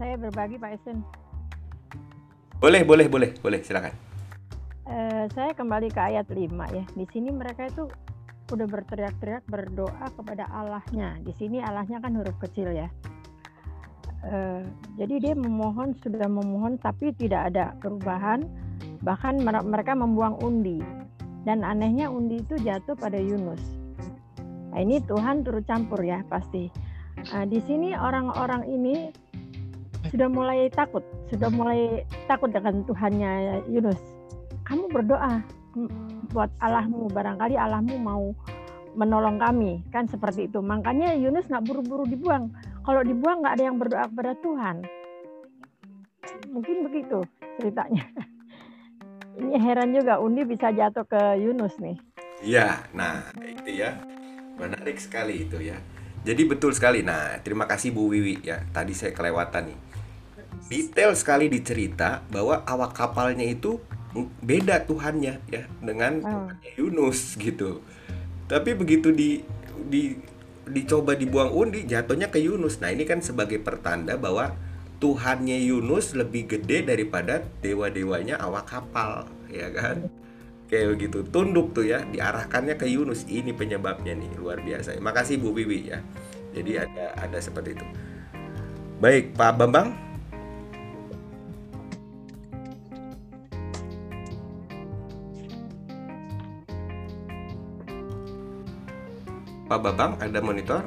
saya berbagi Pak Esen. Boleh, boleh, boleh, boleh, silakan. Uh, saya kembali ke ayat 5 ya. Di sini mereka itu udah berteriak-teriak berdoa kepada Allahnya. Di sini Allahnya kan huruf kecil ya. Uh, jadi dia memohon sudah memohon tapi tidak ada perubahan. Bahkan mereka membuang undi. Dan anehnya undi itu jatuh pada Yunus. Nah, ini Tuhan turut campur ya pasti. Nah, di sini orang-orang ini sudah mulai takut, sudah mulai takut dengan Tuhannya Yunus. Kamu berdoa buat Allahmu, barangkali Allahmu mau menolong kami, kan seperti itu. Makanya Yunus nggak buru-buru dibuang. Kalau dibuang nggak ada yang berdoa kepada Tuhan. Mungkin begitu ceritanya. Ini heran juga Undi bisa jatuh ke Yunus nih. Iya, nah itu ya menarik sekali itu ya. Jadi betul sekali. Nah, terima kasih Bu Wiwi ya. Tadi saya kelewatan nih. Detail sekali dicerita bahwa awak kapalnya itu beda Tuhannya ya dengan oh. Yunus gitu. Tapi begitu di di dicoba dibuang undi jatuhnya ke Yunus. Nah, ini kan sebagai pertanda bahwa Tuhannya Yunus lebih gede daripada dewa-dewanya awak kapal, ya kan? Kayak begitu, tunduk tuh ya, diarahkannya ke Yunus. Ini penyebabnya nih, luar biasa. Makasih Bu Wiwi ya. Jadi ada ada seperti itu. Baik, Pak Bambang. Pak Babang ada monitor?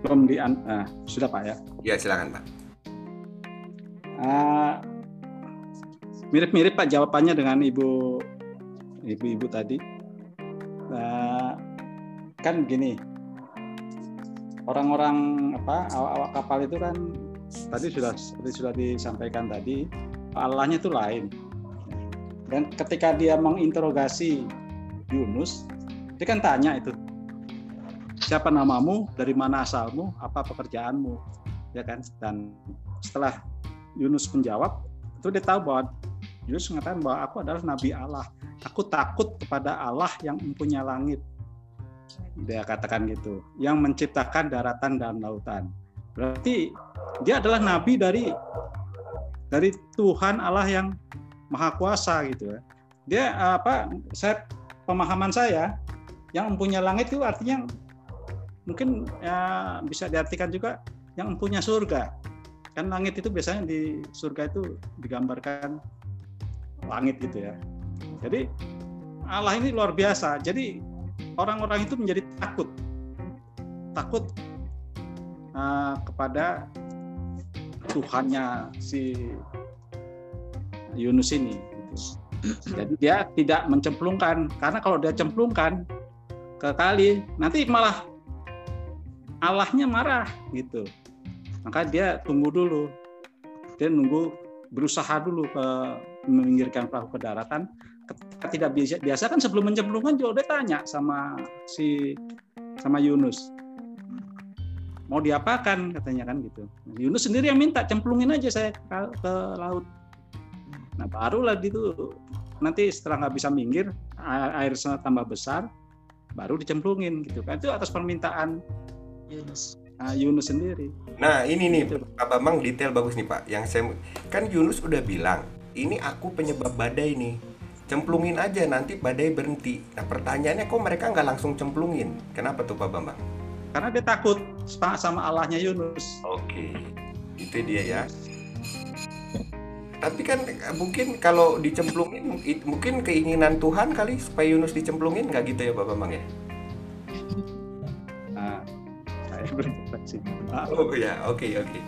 Belum di uh, sudah Pak ya? Ya silakan Pak. Uh, mirip-mirip Pak jawabannya dengan Ibu Ibu-ibu tadi. Uh, kan gini, orang-orang apa awak-awak kapal itu kan tadi sudah seperti sudah disampaikan tadi Allahnya itu lain. Dan ketika dia menginterogasi Yunus, dia kan tanya itu, siapa namamu, dari mana asalmu, apa pekerjaanmu, ya kan? Dan setelah Yunus menjawab, itu dia tahu bahwa Yunus mengatakan bahwa aku adalah Nabi Allah. Aku takut kepada Allah yang mempunyai langit. Dia katakan gitu, yang menciptakan daratan dan lautan. Berarti dia adalah nabi dari dari Tuhan Allah yang maha kuasa gitu ya. Dia apa? Saya pemahaman saya yang mempunyai langit itu artinya mungkin ya, bisa diartikan juga yang mempunyai surga. Kan langit itu biasanya di surga itu digambarkan langit gitu ya. Jadi Allah ini luar biasa. Jadi orang-orang itu menjadi takut, takut uh, kepada Tuhannya si Yunus ini. Jadi dia tidak mencemplungkan karena kalau dia cemplungkan ke kali nanti malah Allahnya marah gitu. Maka dia tunggu dulu. Dia nunggu berusaha dulu ke meminggirkan perahu ke daratan. Ketika tidak biasa biasa kan sebelum mencemplungkan juga dia tanya sama si sama Yunus. Mau diapakan? Katanya kan gitu. Yunus sendiri yang minta cemplungin aja saya ke, ke laut. Nah barulah itu nanti setelah nggak bisa minggir air tambah besar baru dicemplungin gitu kan. Itu atas permintaan Yunus. Nah, Yunus sendiri. Nah ini nih gitu. Pak Bambang detail bagus nih Pak. Yang saya kan Yunus udah bilang ini aku penyebab badai nih. Cemplungin aja nanti badai berhenti. Nah pertanyaannya kok mereka nggak langsung cemplungin? Kenapa tuh Pak Bambang? Karena dia takut sama Allahnya Yunus. Oke itu dia ya tapi kan mungkin kalau dicemplungin mungkin keinginan Tuhan kali supaya Yunus dicemplungin nggak gitu ya Bapak Bang ya? Nah, saya belum Oh ya, oke okay, oke. Okay.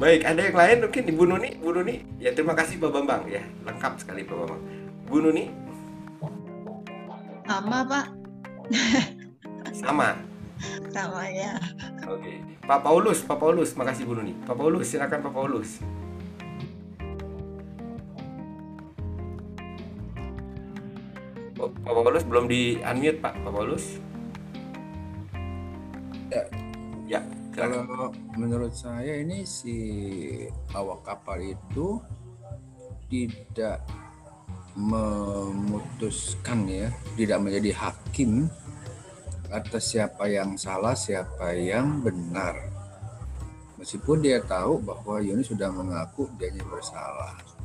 Baik, ada yang lain mungkin Ibu Nuni, Bu Nuni. Ya terima kasih Pak Bambang ya, lengkap sekali Pak Bambang. Bu Nuni? Sama Pak. Sama. Sama ya. Oke. Okay. Pak Paulus, Pak Paulus, makasih Bu Nuni. Pak Paulus, silakan Pak Paulus. Pak Paulus belum di unmute Pak. Pak Paulus ya. Ya kalau menurut saya ini si awak kapal itu tidak memutuskan ya tidak menjadi hakim atas siapa yang salah siapa yang benar. Meskipun dia tahu bahwa Yunus sudah mengaku dia bersalah.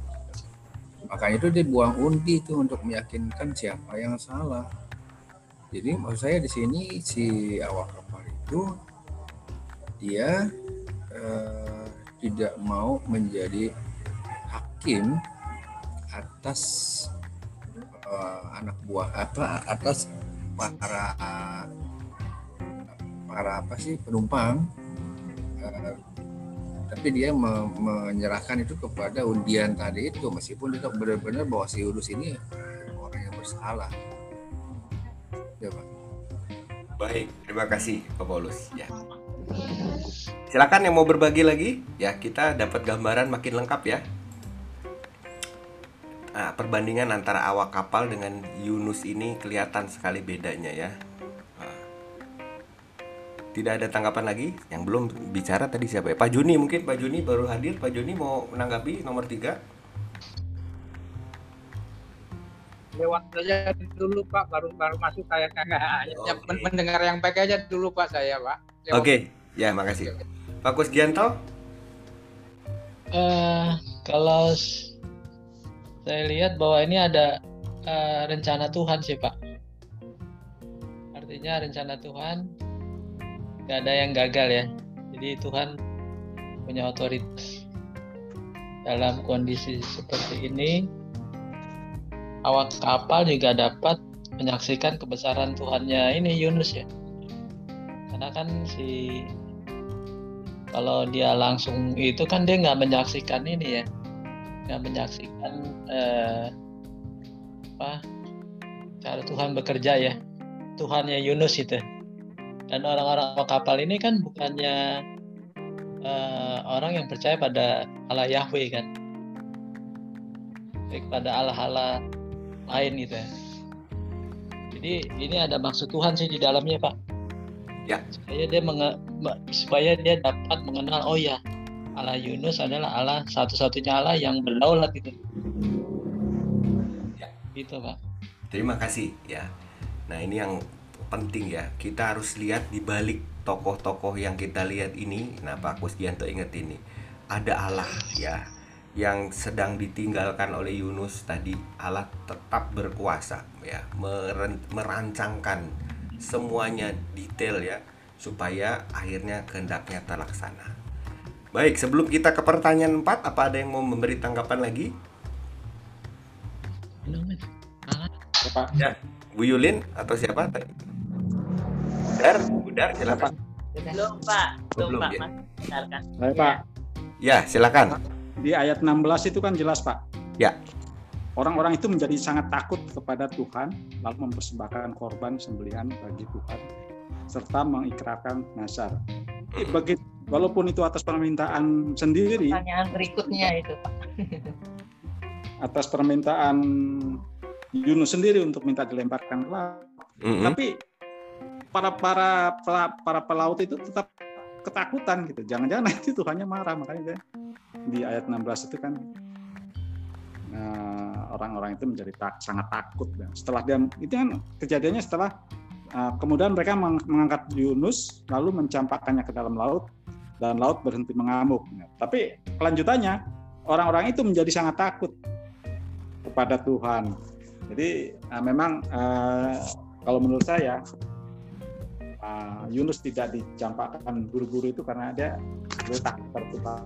Makanya itu dia buang undi itu untuk meyakinkan siapa yang salah. Jadi maksud saya di sini si awak kapal itu dia eh, tidak mau menjadi hakim atas uh, anak buah apa atas para para apa sih penumpang uh, tapi dia me menyerahkan itu kepada undian tadi itu meskipun itu benar-benar bahwa si Udus ini orang yang bersalah. Ya Pak. Baik terima kasih Pak Paulus. Ya. Silakan yang mau berbagi lagi. Ya kita dapat gambaran makin lengkap ya. Nah, perbandingan antara awak kapal dengan Yunus ini kelihatan sekali bedanya ya. Tidak ada tanggapan lagi? Yang belum bicara tadi siapa ya? Pak Juni mungkin Pak Juni baru hadir. Pak Juni mau menanggapi nomor tiga? Lewat saja dulu Pak, baru baru masuk saya okay. ya, mendengar yang baik aja dulu Pak saya Pak. Oke, okay. ya makasih. Pak Kusgianto? Uh, kalau saya lihat bahwa ini ada uh, rencana Tuhan sih Pak. Artinya rencana Tuhan nggak ada yang gagal ya. Jadi Tuhan punya otoritas dalam kondisi seperti ini. Awak kapal juga dapat menyaksikan kebesaran Tuhannya ini Yunus ya. Karena kan si kalau dia langsung itu kan dia nggak menyaksikan ini ya yang menyaksikan eh, apa cara Tuhan bekerja ya Tuhannya Yunus itu dan orang-orang kapal ini kan bukannya eh, orang yang percaya pada Allah Yahweh kan pada Allah-Allah lain gitu ya jadi ini ada maksud Tuhan sih di dalamnya Pak ya supaya dia menge, supaya dia dapat mengenal oh ya Allah Yunus adalah Allah satu-satunya Allah yang berdaulat itu. Ya. Gitu, Pak. Terima kasih ya. Nah, ini yang penting ya. Kita harus lihat di balik tokoh-tokoh yang kita lihat ini. Nah, Pak Kusgianto ingat ini. Ada Allah ya yang sedang ditinggalkan oleh Yunus tadi Allah tetap berkuasa ya merancangkan semuanya detail ya supaya akhirnya kehendaknya terlaksana. Baik, sebelum kita ke pertanyaan 4, apa ada yang mau memberi tanggapan lagi? Siapa? Ya, Bu Yulin atau siapa tadi? Budar, Budar silakan. Belum Pak, belum, Pak, ya. Baik Pak. Ya, silakan. Di ayat 16 itu kan jelas Pak. Ya. Orang-orang itu menjadi sangat takut kepada Tuhan, lalu mempersembahkan korban sembelihan bagi Tuhan, serta mengikrarkan nasar. Begitu walaupun itu atas permintaan sendiri. Pertanyaan berikutnya itu, Pak. atas permintaan Yunus sendiri untuk minta dilemparkan ke laut. Mm-hmm. Tapi para para para pelaut itu tetap ketakutan gitu. Jangan-jangan nanti Tuhannya marah makanya di ayat 16 itu kan uh, orang-orang itu menjadi tak, sangat takut. Dan setelah dia itu kan kejadiannya setelah uh, kemudian mereka mengangkat Yunus lalu mencampakkannya ke dalam laut dan laut berhenti mengamuk. Tapi kelanjutannya orang-orang itu menjadi sangat takut kepada Tuhan. Jadi uh, memang uh, kalau menurut saya uh, Yunus tidak dicampakkan buru-buru itu karena takut pada Tuhan.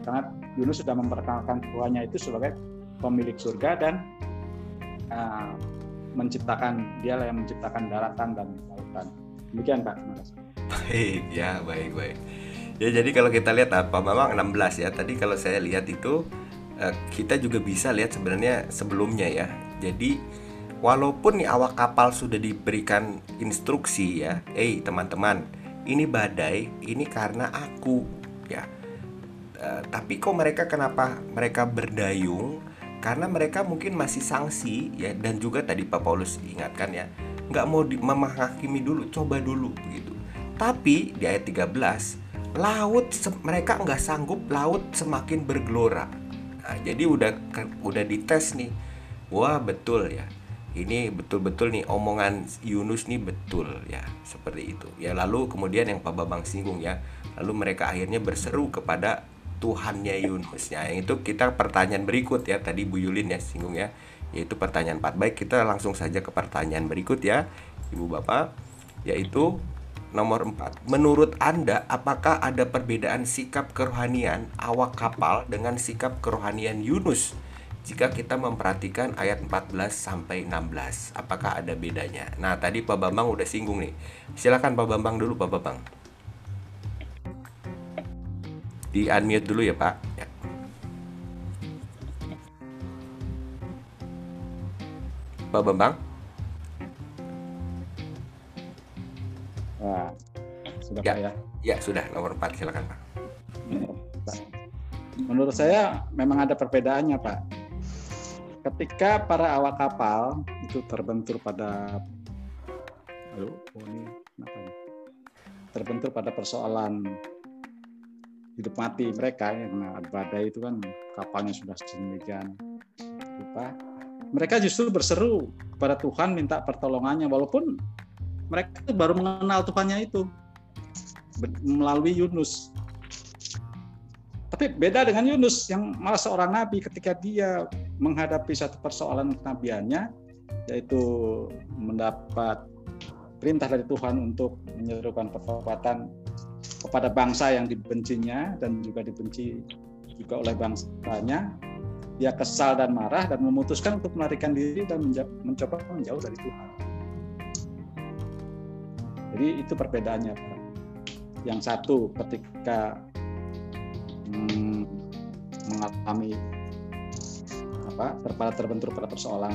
Karena Yunus sudah memperkenalkan Tuhannya itu sebagai pemilik surga dan uh, menciptakan dia yang menciptakan daratan dan lautan. Demikian Pak. Terima kasih. Baik, ya baik baik. Ya jadi kalau kita lihat apa memang 16 ya. Tadi kalau saya lihat itu eh, kita juga bisa lihat sebenarnya sebelumnya ya. Jadi walaupun nih awak kapal sudah diberikan instruksi ya, eh teman-teman, ini badai, ini karena aku ya. Uh, tapi kok mereka kenapa mereka berdayung? Karena mereka mungkin masih sanksi ya dan juga tadi Pak Paulus ingatkan ya, nggak mau memahami dulu, coba dulu gitu. Tapi di ayat 13 laut mereka nggak sanggup laut semakin bergelora nah, jadi udah udah dites nih wah betul ya. Ini betul-betul nih omongan Yunus nih betul ya seperti itu. Ya lalu kemudian yang Pak Babang singgung ya lalu mereka akhirnya berseru kepada Tuhannya Yunus. Ya yang itu kita pertanyaan berikut ya tadi Bu Yulin ya singgung ya yaitu pertanyaan 4 baik kita langsung saja ke pertanyaan berikut ya Ibu Bapak yaitu nomor 4 menurut Anda apakah ada perbedaan sikap kerohanian awak kapal dengan sikap kerohanian Yunus jika kita memperhatikan ayat 14 sampai 16 apakah ada bedanya nah tadi Pak Bambang udah singgung nih silakan Pak Bambang dulu Pak Bambang di unmute dulu ya Pak ya. Pak Bambang Nah, sudah Ya. Pak ya. ya sudah nomor 4 silakan Pak Menurut saya memang ada perbedaannya Pak. Ketika para awak kapal itu terbentur pada, Aduh, oh ini kenapa ini? Terbentur pada persoalan hidup mati mereka ya, karena badai itu kan kapalnya sudah sedemikian rupa. Mereka justru berseru kepada Tuhan minta pertolongannya walaupun mereka baru mengenal Tuhannya itu melalui Yunus. Tapi beda dengan Yunus yang malah seorang nabi ketika dia menghadapi satu persoalan kenabiannya yaitu mendapat perintah dari Tuhan untuk menyerukan pertobatan kepada bangsa yang dibencinya dan juga dibenci juga oleh bangsanya dia kesal dan marah dan memutuskan untuk melarikan diri dan mencoba menjauh dari Tuhan. Jadi itu perbedaannya. Yang satu ketika hmm, mengalami apa terbentur pada persoalan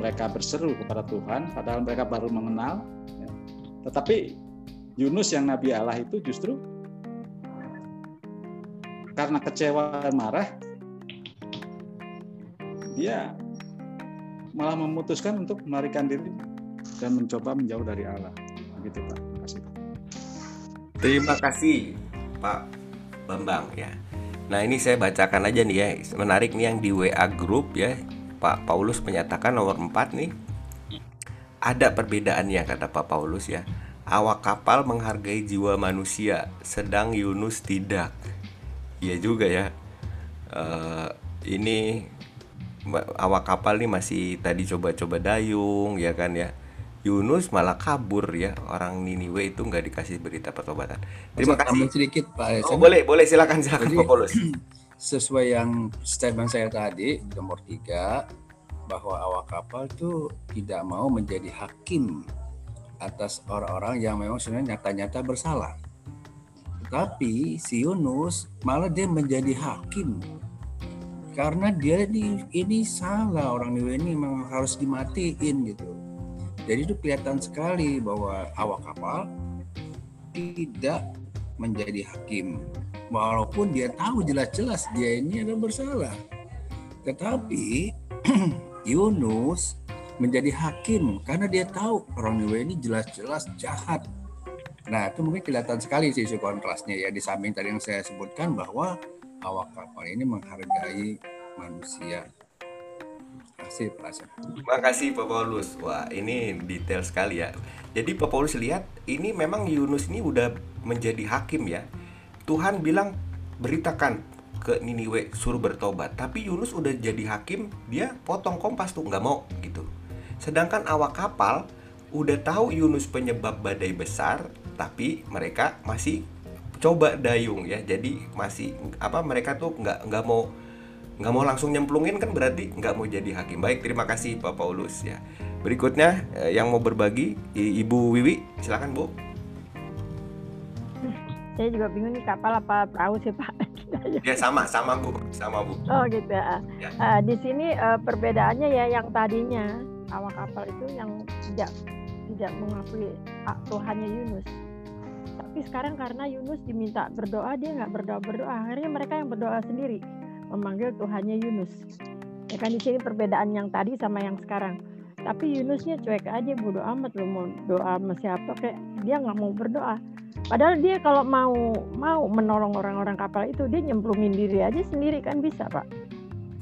mereka berseru kepada Tuhan padahal mereka baru mengenal ya. tetapi Yunus yang Nabi Allah itu justru karena kecewa dan marah dia malah memutuskan untuk melarikan diri dan mencoba menjauh dari Allah begitu Pak Terima kasih Terima kasih Pak Bambang ya. Nah ini saya bacakan aja nih ya. Menarik nih yang di WA Group ya. Pak Paulus menyatakan nomor 4 nih. Ada perbedaannya kata Pak Paulus ya. Awak kapal menghargai jiwa manusia Sedang Yunus tidak. Iya juga ya. Eh, Ini awak kapal nih masih tadi coba-coba dayung ya kan ya Yunus malah kabur ya orang Niniwe itu nggak dikasih berita pertobatan. Terima tambah kasih. sedikit Pak Oh, boleh, boleh silakan silakan Jadi- Pak Paulus. sesuai yang statement saya tadi nomor tiga bahwa awak kapal itu tidak mau menjadi hakim atas orang-orang yang memang sebenarnya nyata-nyata bersalah. Tapi si Yunus malah dia menjadi hakim karena dia ini, ini salah orang Niwe ini memang harus dimatiin gitu. Jadi itu kelihatan sekali bahwa awak kapal tidak menjadi hakim walaupun dia tahu jelas-jelas dia ini adalah bersalah. Tetapi Yunus menjadi hakim karena dia tahu orang Niwe ini jelas-jelas jahat. Nah itu mungkin kelihatan sekali sih isu kontrasnya ya di samping tadi yang saya sebutkan bahwa awak kapal ini menghargai manusia. Pak Hasan. Terima kasih Pak Paulus. Wah, ini detail sekali ya. Jadi Pak Paulus lihat ini memang Yunus ini udah menjadi hakim ya. Tuhan bilang beritakan ke Niniwe suruh bertobat. Tapi Yunus udah jadi hakim, dia potong kompas tuh nggak mau gitu. Sedangkan awak kapal udah tahu Yunus penyebab badai besar, tapi mereka masih coba dayung ya. Jadi masih apa mereka tuh nggak nggak mau nggak mau langsung nyemplungin kan berarti nggak mau jadi hakim. Baik, terima kasih Pak Paulus ya. Berikutnya eh, yang mau berbagi Ibu Wiwi, silakan Bu. Saya juga bingung nih kapal apa perahu sih Pak. Ya sama, sama Bu, sama Bu. Oh gitu ya. Ya. Eh, di sini eh, perbedaannya ya yang tadinya awak kapal itu yang tidak tidak mengakui ah, Tuhannya Yunus. Tapi sekarang karena Yunus diminta berdoa dia nggak berdoa berdoa. Akhirnya mereka yang berdoa sendiri memanggil Tuhannya Yunus. Ya kan di sini perbedaan yang tadi sama yang sekarang. Tapi Yunusnya cuek aja bodo amat lu mau doa sama siapa kayak dia nggak mau berdoa. Padahal dia kalau mau mau menolong orang-orang kapal itu dia nyemplungin diri aja sendiri kan bisa pak.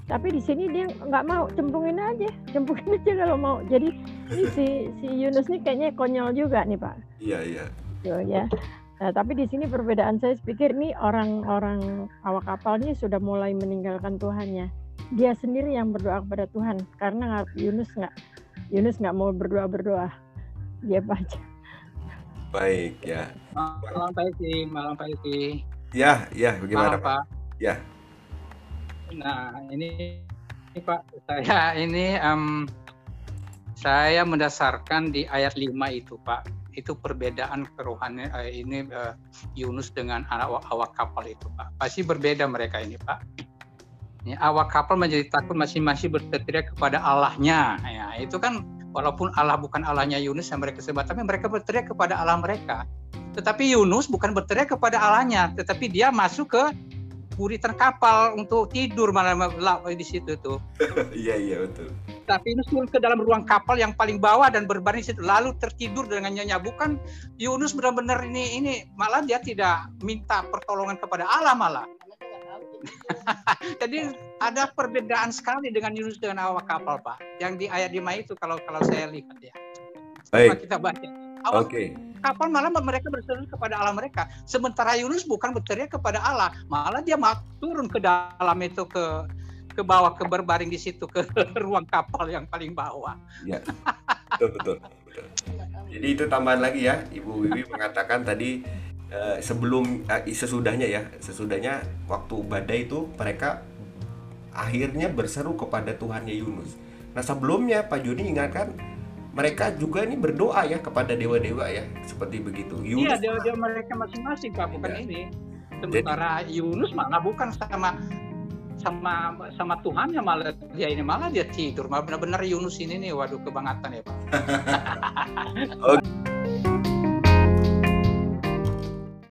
Tapi di sini dia nggak mau cemplungin aja, cemplungin aja kalau mau. Jadi ini si si Yunus nih kayaknya konyol juga nih Pak. Iya, iya. Gitu ya. Nah, tapi di sini perbedaan saya pikir nih orang-orang awak kapal ini sudah mulai meninggalkan Tuhannya. Dia sendiri yang berdoa kepada Tuhan karena Yunus nggak Yunus nggak mau berdoa berdoa. Dia baca. Baik, ya. Malam Pak malam Pak. Ya, ya, bagaimana, Malam, Pak? Pak. Ya. Nah, ini, ini Pak, saya ini em, saya mendasarkan di ayat 5 itu, Pak. Itu perbedaan kerohanian eh, ini eh, Yunus dengan anak awak kapal itu, Pak. Pasti berbeda mereka ini, Pak. Ini awak kapal menjadi takut masing-masing berteriak kepada Allahnya. Ya, itu kan walaupun Allah bukan Allahnya Yunus yang mereka sembah, tapi mereka berteriak kepada Allah mereka. Tetapi Yunus bukan berteriak kepada Allahnya, tetapi dia masuk ke buritan kapal untuk tidur malam di situ tuh. Iya, iya, betul. Tapi Yunus turun ke dalam ruang kapal yang paling bawah dan berbaring situ, lalu tertidur dengan nyonya. Bukan Yunus benar-benar ini ini malah dia tidak minta pertolongan kepada Allah malah. Jadi ada perbedaan sekali dengan Yunus dengan awak kapal, Pak. Yang di ayat 5 itu kalau kalau saya lihat ya. Baik. kita baca. Awak Oke. kapal malah mereka berseru kepada Allah mereka. Sementara Yunus bukan berteriak kepada Allah, malah dia turun ke dalam itu ke ke bawah ke berbaring di situ ke ruang kapal yang paling bawah. Ya. Betul, betul, betul. Jadi itu tambahan lagi ya, Ibu Wiwi mengatakan tadi eh, sebelum eh, sesudahnya ya, sesudahnya waktu badai itu mereka akhirnya berseru kepada Tuhannya Yunus. Nah sebelumnya Pak Joni ingatkan mereka juga ini berdoa ya kepada dewa-dewa ya, seperti begitu. Iya, Yunus dia, dia mereka masing-masing Pak, bukan Ya. ini. Sementara Yunus malah bukan sama sama sama Tuhannya malah dia ini malah dia tidur. Malah benar-benar Yunus ini nih waduh kebangetan ya Pak.